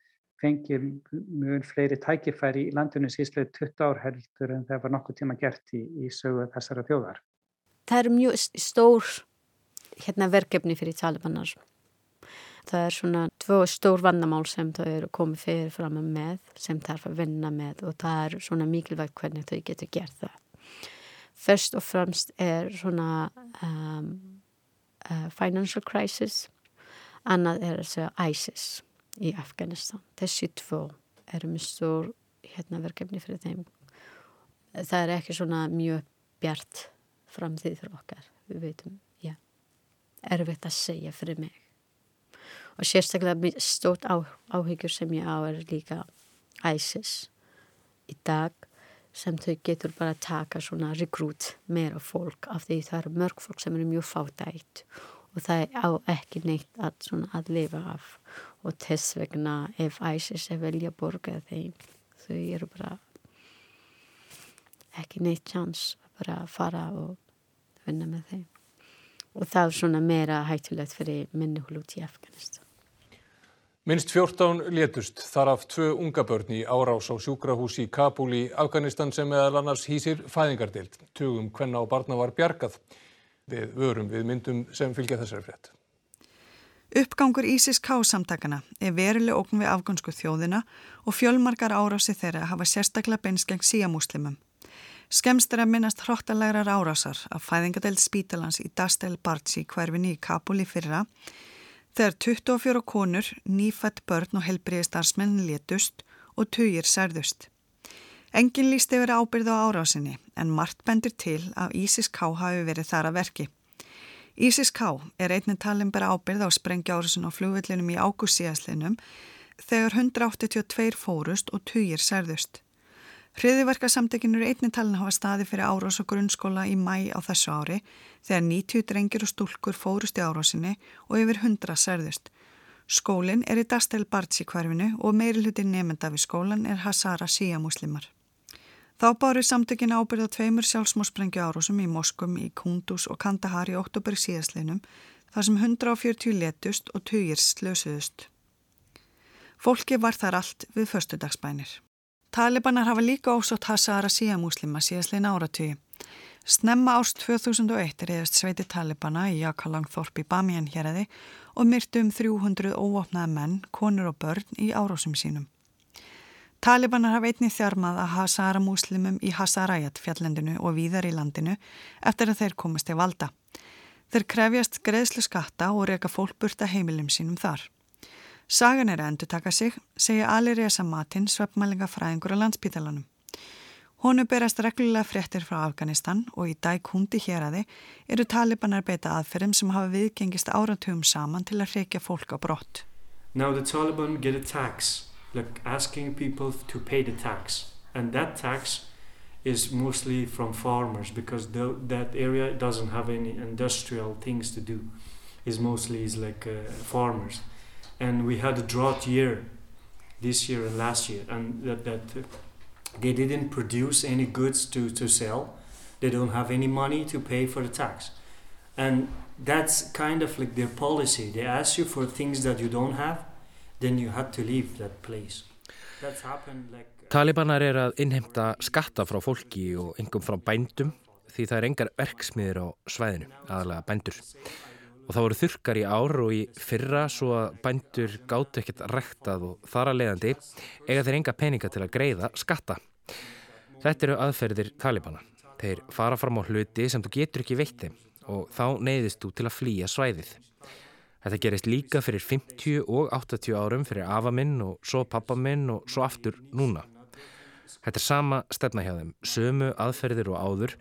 fengið mjög fleiri tækifæri í landinu síðslega 20 ár heldur en það var nokkuð tíma gert í, í sögu þessara þjóðar. Það er mjög stór hérna verkefni fyrir talibanar. Það er svona tvö stór vandamál sem þau eru komið fyrir fram með sem þarf að vinna með og það er svona mikilvægt hvernig þau getur gert það. Först og fremst er svona um, uh, financial crisis, annað er þessi ISIS í Afganistan. Þessi tvö eru mjög stór hérna verkefni fyrir þeim. Það er ekki svona mjög bjart framtíð fyrir okkar, við veitum erfitt að segja fyrir mig. Og sérstaklega stótt á, áhyggjur sem ég á er líka ISIS í dag sem þau getur bara að taka svona rekrút meira fólk af því það eru mörg fólk sem eru mjög fátætt og það á ekki neitt að, svona, að lifa af. Og þess vegna ef ISIS er velja að borga þeim þau eru bara ekki neitt chans að bara fara og vinna með þeim og það er svona meira hættulegt fyrir minnihlut í Afganistan Minst 14 létust, þar af tvö unga börn í árás á sjúkrahús í Kabul í Afganistan sem meðal annars hýsir fæðingardild. Tugum hvenna og barna var bjargað. Við vörum við myndum sem fylgja þessari frétt. Uppgangur ISIS-K samtakana er veruleg ókn við afgansku þjóðina og fjölmarkar árási þeirra hafa sérstaklega beinskeng síamúslimum. Skemst er að minnast hróttalegrar árásar af fæðingadeild spítalans í Dastel Bartsi hverfinni í Kabul í fyrra þegar 24 konur, nýfætt börn og helbriðistarsmenn létust og tugir særðust. Engin líst yfir ábyrð á árásinni en margt bendir til að ISIS-K hafi verið þar að verki. ISIS-K er einnig talin bara ábyrð á sprengjárusin á flugvillinum í ágússíaslinum þegar 182 fórust og tugir særðust. Hriðiverkasamtekinn eru einnig talin hafa staði fyrir árás og grunnskóla í mæ á þessu ári þegar 90 drengir og stúlkur fórust í árásinni og yfir 100 særðust. Skólinn er í Dastel Bartsi hverfinu og meiri hluti nefnda við skólan er Hazara Shia muslimar. Þá báru samtökin ábyrða tveimur sjálfsmósprengju árásum í Moskum, í Kundus og Kandahar í oktober síðastleinum þar sem 140 letust og 20 slösuðust. Fólki var þar allt við förstudagsbænir. Talibanar hafa líka ósótt Hazara síamúslima síðastlein áratugi. Snemma ást 2001 reyðast sveiti Talibana í Jakalangþorp í Bamian héradi og myrtu um 300 óvopnaða menn, konur og börn í árásum sínum. Talibanar hafa einni þjarmað að Hazara múslimum í Hazarayat fjallendinu og víðar í landinu eftir að þeir komast til valda. Þeir krefjast greiðslu skatta og reyka fólk burta heimilum sínum þar. Sagan er að endur taka sig, segja Ali Reza Matin, svefnmælingafræðingur á landsbítalanum. Honu berast reglulega fréttir frá Afganistan og í dag hundi hér aði eru talibanar beita aðferðum sem hafa viðgengist áratugum saman til að reykja fólk á brott. Now the Taliban get a tax, like asking people to pay the tax. And that tax is mostly from farmers because the, that area doesn't have any industrial things to do. It's mostly is like uh, farmers. And we had a drought year this year and last year and that, that uh, they didn't produce any goods to, to sell. They don't have any money to pay for the tax. And that's kind of like their policy. They ask you for things that you don't have then you had to leave that place. That's happened like uh, Talibanar er að innhemta skatta frá fólki og engum frá bændum því það er engar verksmiður á svæðinu, aðalega bændur og það voru þurkar í ár og í fyrra svo að bændur gátt ekkert rektað og þar að leiðandi eiga þeir enga peninga til að greiða skatta. Þetta eru aðferðir Talibana. Þeir fara fram á hluti sem þú getur ekki veitt þeim og þá neyðist þú til að flýja svæðið. Þetta gerist líka fyrir 50 og 80 árum fyrir afaminn og svo pappaminn og svo aftur núna. Þetta er sama stefna hjá þeim, sömu aðferðir og áður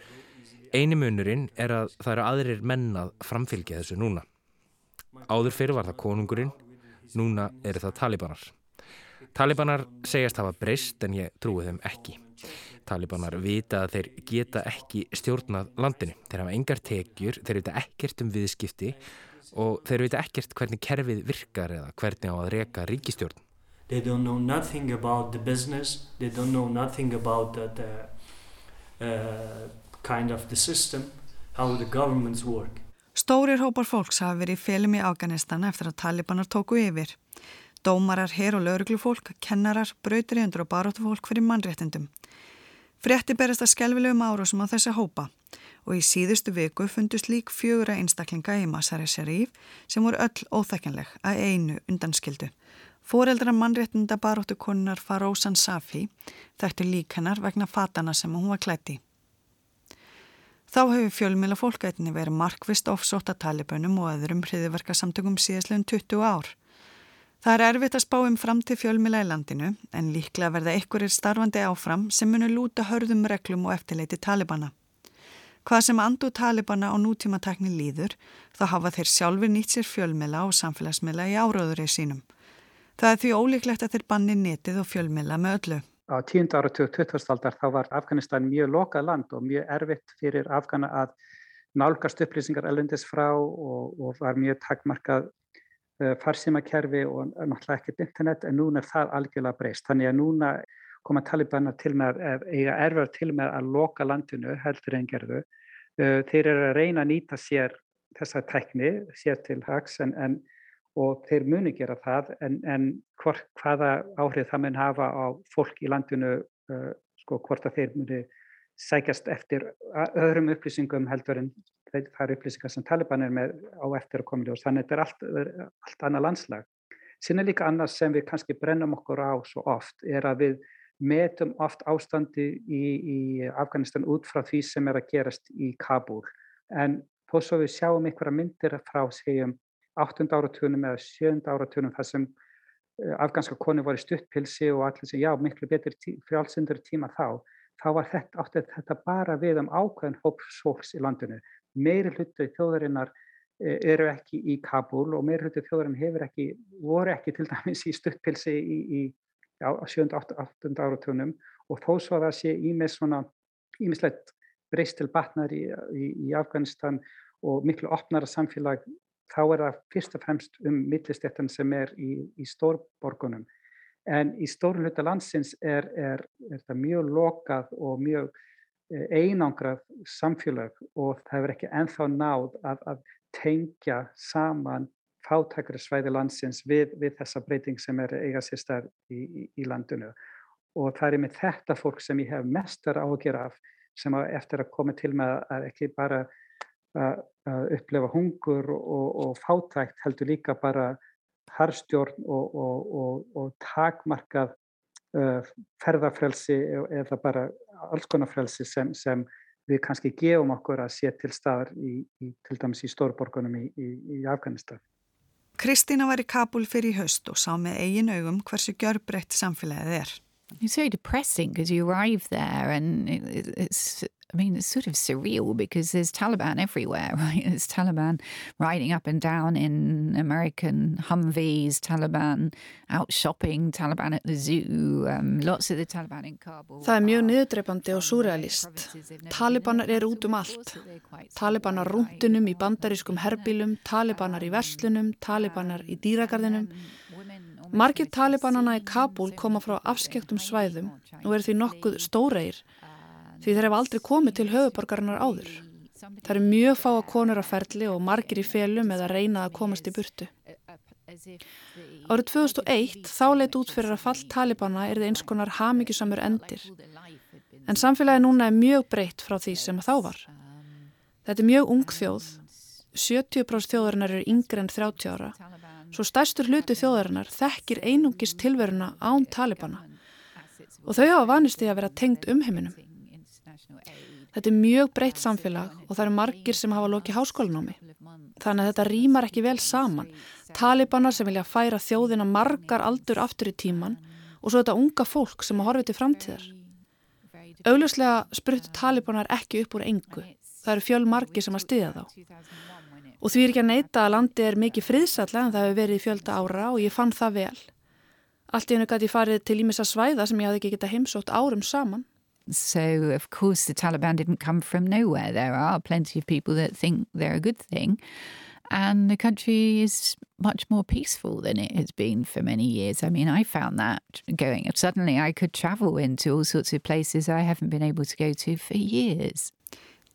Einu munurinn er að það eru aðrir mennað framfylgja þessu núna. Áður fyrir var það konungurinn, núna eru það talibanar. Talibanar segjast hafa breyst en ég trúi þeim ekki. Talibanar vita að þeir geta ekki stjórnað landinu. Þeir hafa engar tekjur, þeir vita ekkert um viðskipti og þeir vita ekkert hvernig kerfið virkar eða hvernig á að reka ríkistjórn. They don't know nothing about the business, they don't know nothing about the, the uh, kind of the system, how the governments work. Stórir hópar fólks hafa verið í félum í Afganistan eftir að talibanar tóku yfir. Dómarar, her og lauruglufólk, kennarar, brautriðundur og baróttufólk fyrir mannréttindum. Frétti berast að skelvilegum árásum á þessa hópa og í síðustu viku fundust lík fjögura einstaklinga í Masari Sharif sem voru öll óþekkanleg að einu undanskildu. Fóreldra mannréttinda baróttu konunar Farósan Safi þekktu lík hennar vegna fatana sem hún var klætti. Þá hefur fjölmjöla fólkætni verið markvist ofsótt að talibönum og öðrum hriðiverkasamtökum síðastlegum 20 ár. Það er erfitt að spá um fram til fjölmjöla í landinu en líklega verða einhverjir starfandi áfram sem munur lúta hörðum reglum og eftirleiti talibana. Hvað sem andu talibana á nútímatakni líður þá hafa þeir sjálfur nýtt sér fjölmela og samfélagsmela í áraðurinn sínum. Það er því ólíklegt að þeir banni netið og fjölmela með öllu. Á tíund ára 20. aldar þá var Afganistan mjög lokað land og mjög erfitt fyrir Afgana að nálgast upplýsingar elvendis frá og, og var mjög takmarkað uh, farsímakerfi og náttúrulega ekkert internet en núna er það algjörlega breyst. Þannig að núna koma talibanar til með að eiga erfur til með að loka landinu heldur en gerðu. Uh, þeir eru að reyna að nýta sér þessa tekni, sér til hags en, en, og þeir muni gera það en, en hvort, hvaða áhrif það mun hafa á fólk í landinu, uh, sko hvort að þeir muni sækjast eftir öðrum upplýsingum heldur en það eru upplýsingar sem Taliban er með á eftir að koma í ljós. Þannig þetta er allt, allt annað landslag. Er líka annað sem við kannski brennum okkur á svo oft er að við metum oft ástandi í, í Afganistan út frá því sem er að gerast í Kabul. En þó svo við sjáum einhverja myndir frá segjum 8. áratunum eða 7. áratunum þar sem eh, afganska konu var í stuttpilsi og allir sem já miklu betur tí, frjálsindur tíma þá, þá var þetta, þetta bara við um ákveðin hópsfólks í landinu. Meiri hlutu þjóðarinnar eh, eru ekki í Kabul og meiri hlutu þjóðarinnar ekki, voru ekki til dæmis í stuttpilsi í, í á 7. og 8. áratunum og þó svo að það sé ímislegt breyst til batnar í, í Afganistan og miklu opnara samfélag, þá er það fyrst og fremst um millistettan sem er í, í stórborgunum. En í stórun hluta landsins er, er, er það mjög lokað og mjög e, einangrað samfélag og það hefur ekki enþá náð að, að tengja saman fátækri svæði landsins við, við þessa breyting sem er eiga sér starf í, í, í landinu. Og það er með þetta fólk sem ég hef mestar áhugjur af sem eftir að koma til með að ekki bara að upplefa hungur og, og fátækt heldur líka bara harstjórn og, og, og takmarkað uh, ferðarfrelsi eða bara alls konar frelsi sem, sem við kannski gefum okkur að sé til staðar í, í, til dæmis í stórborgunum í, í Afganistan. Kristína var í Kabul fyrir höst og sá með eigin augum hversu gjörbreytt samfélagið er. It's very depressing because you arrive there and it's I mean, it's sort of surreal because there's Taliban everywhere, right? There's Taliban riding up and down in American Humvees, Taliban out shopping, Taliban at the zoo, um, lots of the Taliban in Kabul. Það er mjög niðurdreipandi og surrealist. Talibanar er út um allt. Talibanar rúndunum í bandarískum herbílum, Talibanar í verslunum, Talibanar í dýragarðinum. Margir Talibanana í Kabul koma frá afskektum svæðum og eru því nokkuð stóreir því þeir hefa aldrei komið til höfuborgarinnar áður. Það eru mjög fá að konur á ferli og margir í félum eða reynað að komast í burtu. Árið 2001 þá leitt út fyrir að fall Talibana er það eins konar hamingjusamur endir. En samfélagi núna er mjög breytt frá því sem þá var. Þetta er mjög ung þjóð. 70% þjóðarinnar eru yngre en 30 ára. Svo stærstur hluti þjóðarinnar þekkir einungis tilveruna án Talibana. Og þau hafa vanist í að vera tengt um heiminum. Þetta er mjög breytt samfélag og það eru margir sem hafa lokið háskólanámi. Þannig að þetta rýmar ekki vel saman. Talibanar sem vilja færa þjóðina margar aldur aftur í tíman og svo þetta unga fólk sem horfið til framtíðar. Augljóslega spruttu talibanar ekki upp úr engu. Það eru fjöl margi sem að stiðja þá. Og því er ekki að neyta að landi er mikið friðsallega en það hefur verið fjölda ára og ég fann það vel. Allt í hennu gæti farið til ímessa svæða sem ég hafði ekki geta heimsótt árum saman. So, of course, the Taliban didn't come from nowhere. There are plenty of people that think they're a good thing. And the country is much more peaceful than it has been for many years. I mean, I found that going. Suddenly, I could travel into all sorts of places I haven't been able to go to for years.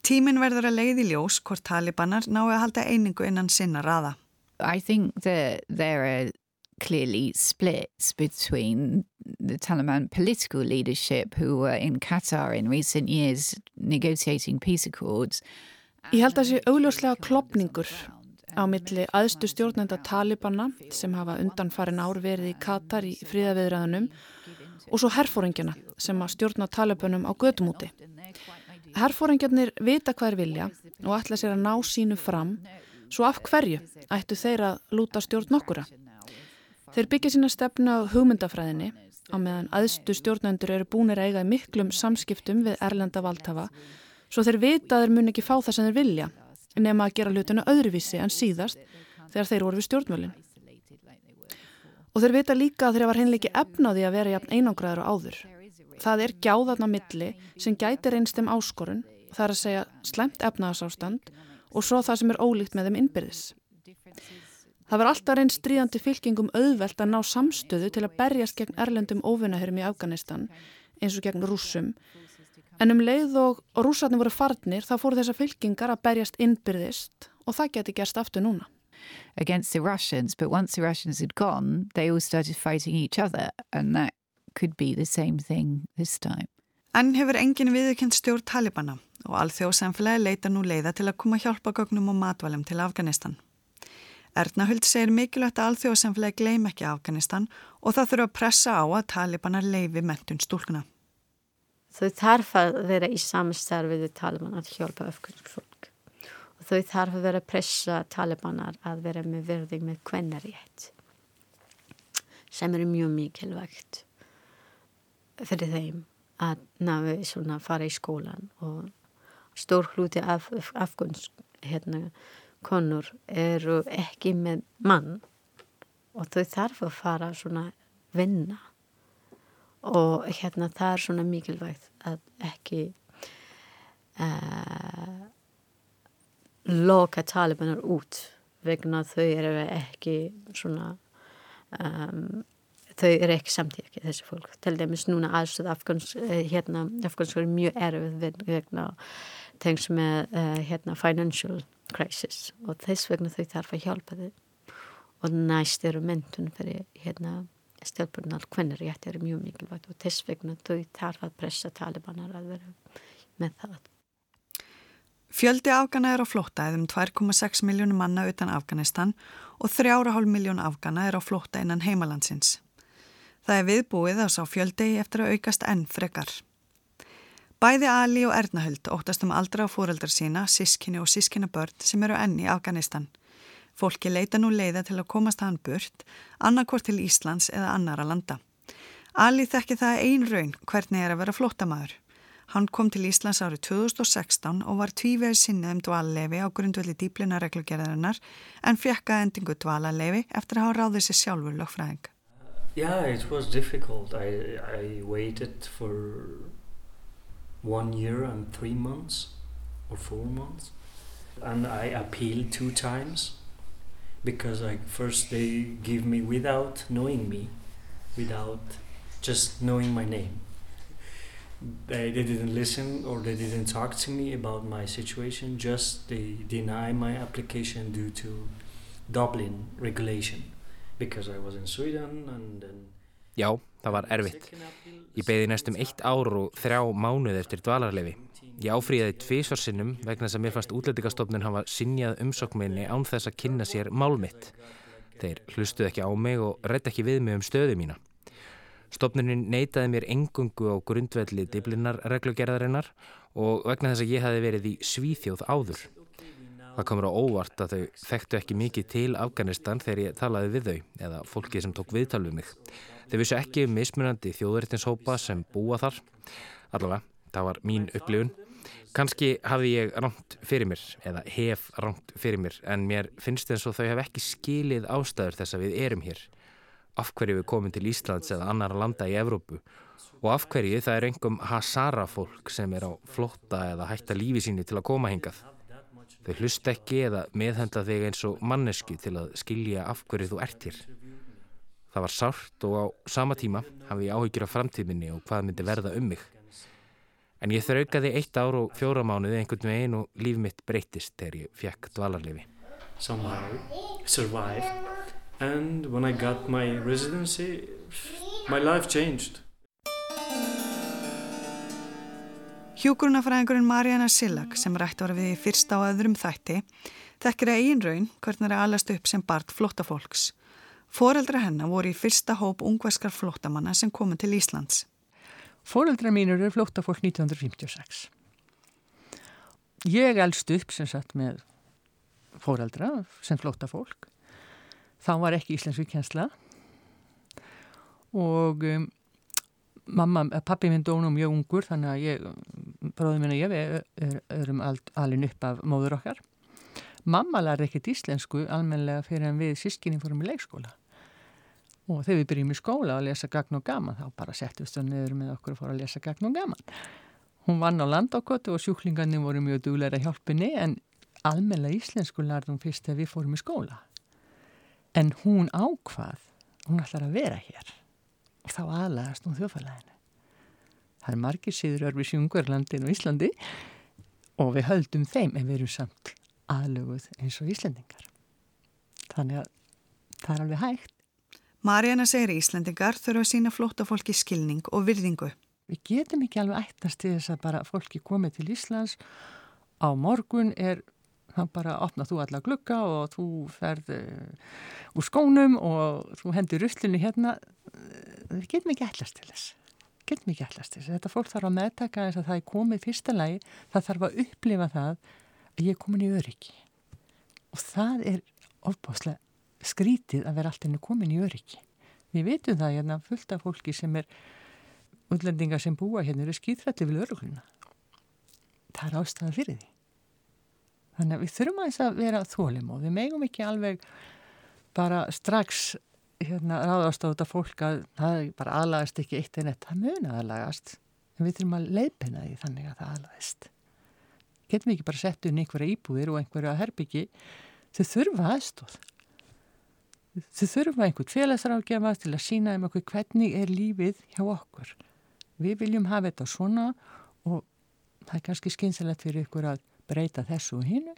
Tímin verður að leiði ljós hvort talibanar ná að halda einingu innan sinna raða. I think that there are clearly splits between the Taliban political leadership who were in Qatar in recent years negotiating peace accords. Ég held að sé augljóslega klopningur á milli aðstu stjórnenda Talibana sem hafa undan farin ár verið í Qatar í fríðaviðræðunum og svo herfóringjana sem að stjórna Talibanum á gödumúti. Herfóringjarnir vita hvað er vilja og ætla sér að ná sínu fram svo af hverju ættu þeir að lúta stjórn nokkura. Þeir byggja sína stefna á hugmyndafræðinni á meðan aðstu stjórnendur eru búinir að eiga miklum samskiptum við erlenda valdhafa svo þeir vita að þeir mun ekki fá það sem þeir vilja nema að gera hlutinu öðruvísi en síðast þegar þeir voru við stjórnmölinn. Og þeir vita líka að þeir var henni ekki efnaði að vera jafn einangraður og áður. Það er gjáðarna milli sem gæti reynst þeim áskorun, það er að segja slemt efnaðasástand og svo það sem er ólíkt með þeim innbyrðis. Það var alltaf reynst stríðandi fylkingum auðvelt að ná samstöðu til að berjast gegn erlendum óvinnaherum í Afganistan eins og gegn rúsum en um leið og, og rúsarnir voru farnir þá fóru þessar fylkingar að berjast innbyrðist og það geti gerst aftur núna. Against the Russians, but once the Russians had gone, they all started fighting each other and that could be the same thing this time. Enn hefur engin viðurkend stjórn Talibana og alþjóðsamfélagi leita nú leiða til að koma hjálpa gögnum og matvælum til Afganistan. Erna Huld segir mikilvægt að alþjóðsamfélagi gleym ekki Afganistan og það þurfa að pressa á að Talibana leifi mentun stúlkuna. Þau þarf að vera í samstarfið við Talibana að hjálpa öfkvæmst fólk og þau þarf að vera að pressa Talibana að vera með verðing með kvennarétt sem er mjög mikilvægt fyrir þeim að náðu svona fara í skólan og stór hluti af afgunns hérna konur eru ekki með mann og þau þarf að fara svona vinna. Og hérna það er svona mikilvægt að ekki uh, loka talibanar út vegna þau eru ekki svona um, þau eru ekki samtíki þessi fólk til dæmis núna aðstöð afgans eh, hérna, er mjög erfið vegna tengs með uh, hérna financial crisis og þess vegna þau þarf að hjálpa þau og næst eru mentun fyrir hérna stjálfurnar hvernig rétt eru mjög mikilvægt og þess vegna þau þarf að pressa talibanar að vera með það. Fjöldi afgana er á flótta eða um 2,6 miljónum manna utan Afganistan og 3,5 miljón afgana er á flótta innan heimalandsins. Það er viðbúið að sá fjöldi eftir að aukast enn frekar. Bæði Ali og Ernahöld óttast um aldra á fóreldrar sína, sískinni og sískina börn sem eru enn í Afganistan. Fólki leita nú leiða til að komast hann burt, annarkort til Íslands eða annara landa. Ali þekki það ein raun hvernig er að vera flótamaður. Hann kom til Íslands árið 2016 og var tvívegð sinnið um dvalarlefi á grundvelli dýplina reglugerðarinnar en fekka endingu dvalarlefi eftir að hafa ráðið sér sjálfur lögfræðing. Yeah, it was difficult. I, I waited for one year and three months or four months. And I appealed two times because like first they give me without knowing me without just knowing my name. They, they didn't listen or they didn't talk to me about my situation just they deny my application due to Dublin regulation Já, það var erfitt. Ég beði næstum eitt ár og þrjá mánuð eftir dvalarlefi. Ég áfríði tvísvarsinnum vegna þess að mér fannst útlendingastofnun hafa sinjað umsókminni án þess að kynna sér málmitt. Þeir hlustuð ekki á mig og redd ekki við mig um stöðu mína. Stofnunin neytaði mér engungu á grundvelli diblinar reglugerðarinnar og vegna þess að ég hafi verið í svíþjóð áður. Það komur á óvart að þau þekktu ekki mikið til Afganistan þegar ég talaði við þau eða fólki sem tók viðtal við mig. Þau vissu ekki um mismunandi þjóðuritinshópa sem búa þar. Allavega, það var mín upplifun. Kanski hafi ég ránt fyrir mér eða hef ránt fyrir mér en mér finnst eins og þau hef ekki skilið ástæður þess að við erum hér. Af hverju við komum til Íslands eða annara landa í Evrópu og af hverju það er engum Hazara fólk sem er á flotta eða hætta lífi sínu til að koma hingað. Þau hlust ekki eða meðhendla þig eins og mannesku til að skilja af hverju þú ert hér. Það var sárt og á sama tíma hafi ég áhyggjur af framtíðminni og hvað myndi verða um mig. En ég þraukaði eitt ár og fjóra mánuði einhvern veginn og líf mitt breytist þegar ég fekk dvalarlefi. Somehow survived and when I got my residency my life changed. Hjúgrunafræðingurinn Marjana Sillag sem rætt var við í fyrsta og öðrum þætti þekkir að einn raun hvernig er alast upp sem barn flóttafólks. Fóreldra hennar voru í fyrsta hóp ungverskar flóttamanna sem komið til Íslands. Fóreldra mínur eru flóttafólk 1956. Ég elst upp sem sagt með fóreldra sem flóttafólk. Þá var ekki íslensku kjensla og um, mamma, pappi minn dónum mjög ungur þannig að ég bróðum minn og ég við erum alin upp af móður okkar. Mamma lærði ekkert íslensku almenlega fyrir en við sískinni fórum í leikskóla. Og þegar við byrjum í skóla að lesa gagn og gaman, þá bara settum við niður með okkur að fóra að lesa gagn og gaman. Hún vann á landákottu og sjúklingarnir voru mjög dugleira hjálpunni en almenlega íslensku lærði hún fyrst þegar við fórum í skóla. En hún ákvað, hún ætlar að vera hér og þá aðlæðast hún þjóðfælæðinu. Það er margir síður örfis í Ungverlandin og Íslandi og við höldum þeim en við erum samt aðlöguð eins og Íslandingar. Þannig að það er alveg hægt. Marjana segir Íslandingar þurfa að sína flótafólki skilning og virðingu. Við getum ekki alveg ættast til þess að bara fólki komið til Íslands á morgun er það bara að opna þú alla glukka og þú ferð uh, úr skónum og þú hendur ruslinni hérna. Við getum ekki ættast til þess. Getum ekki til þess. Þetta fólk þarf að meðtaka þess að það er komið fyrsta lagi. Það þarf að upplifa það að ég er komin í öryggi. Og það er ofbáslega skrítið að vera alltaf komin í öryggi. Við veitum það hérna fullt af fólki sem er útlendingar sem búa hérna eru skýðrætti við örugluna. Það er ástæða fyrir því. Þannig að við þurfum að þess að vera þólum og við megum ekki alveg bara strax hérna ráðast á þetta fólk að það bara aðlagast ekki eitt en eitt. Það mun aðlagast en við þurfum að leipina því þannig að það aðlagast. Getum við ekki bara sett um einhverja íbúðir og einhverja herbyggi þau þurfa aðstóð. Þau þurfa einhvern félagsrákjafa til að sína um okkur hvernig er lífið hjá okkur. Við viljum hafa þetta svona og það er kannski skynsalegt fyrir ykkur að breyta þessu og hinu.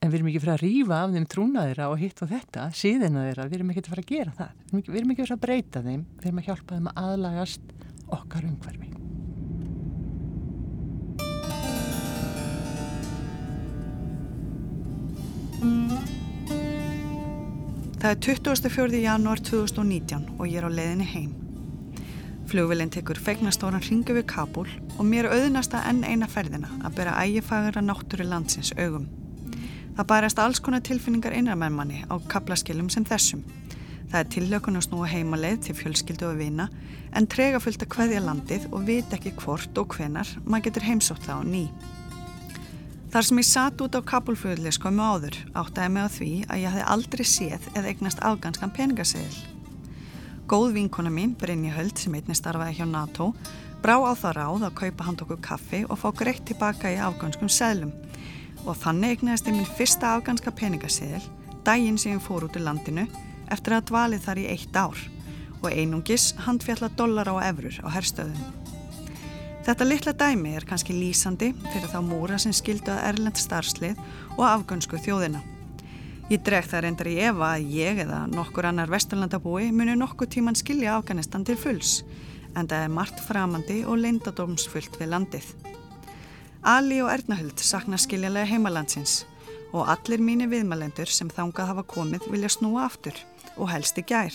En við erum ekki fyrir að rýfa af þeim trúnaðira og hitt og þetta, síðina þeirra, við erum ekki fyrir að gera það. Við erum ekki fyrir að breyta þeim, við erum að hjálpa þeim að aðlagast okkar umhverfi. Það er 24. janúar 2019 og ég er á leiðinni heim. Flugvelin tekur feignastóran ringu við Kabul og mér auðnasta enn eina ferðina að bera ægifagara náttúri landsins augum. Það bærast alls konar tilfinningar einar með manni á kaplaskilum sem þessum. Það er tillökun að snúa heimaleið til fjölskyldu og vina en trega fullt að hvaðja landið og vita ekki hvort og hvenar maður getur heimsótt það á ný. Þar sem ég satt út á Kabulfjöðli skoðum áður áttaði mig á því að ég hafði aldrei séð eða eignast afganskan peningaseðil. Góð vinkona mín, Brynja Höld, sem einnig starfaði hjá NATO, brá á það ráð að kaupa hand okkur kaffi og fá greitt tilbaka í afganskum seðlum og þannig eignast ég minn fyrsta afganska peningaseðil daginn sem ég fór út úr landinu eftir að dvalið þar í eitt ár og einungis handfjalla dólar á efrur á herstöðum. Þetta litla dæmi er kannski lýsandi fyrir þá múra sem skildu að erlend starfslið og afgönsku þjóðina. Ég dreg það reyndar í Eva að ég eða nokkur annar vesturlandabúi muni nokkuð tíman skilja Afganistan til fulls en það er margt framandi og leindadómsfullt við landið. Ali og Ernahuld sakna skiljalega heimalandsins og allir mínir viðmælendur sem þangað hafa komið vilja snúa aftur og helst í gær.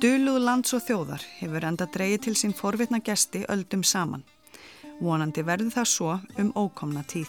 Duluð lands og þjóðar hefur enda dreyið til sín forvitna gesti öldum saman. Vonandi verður það svo um ókomna tíð.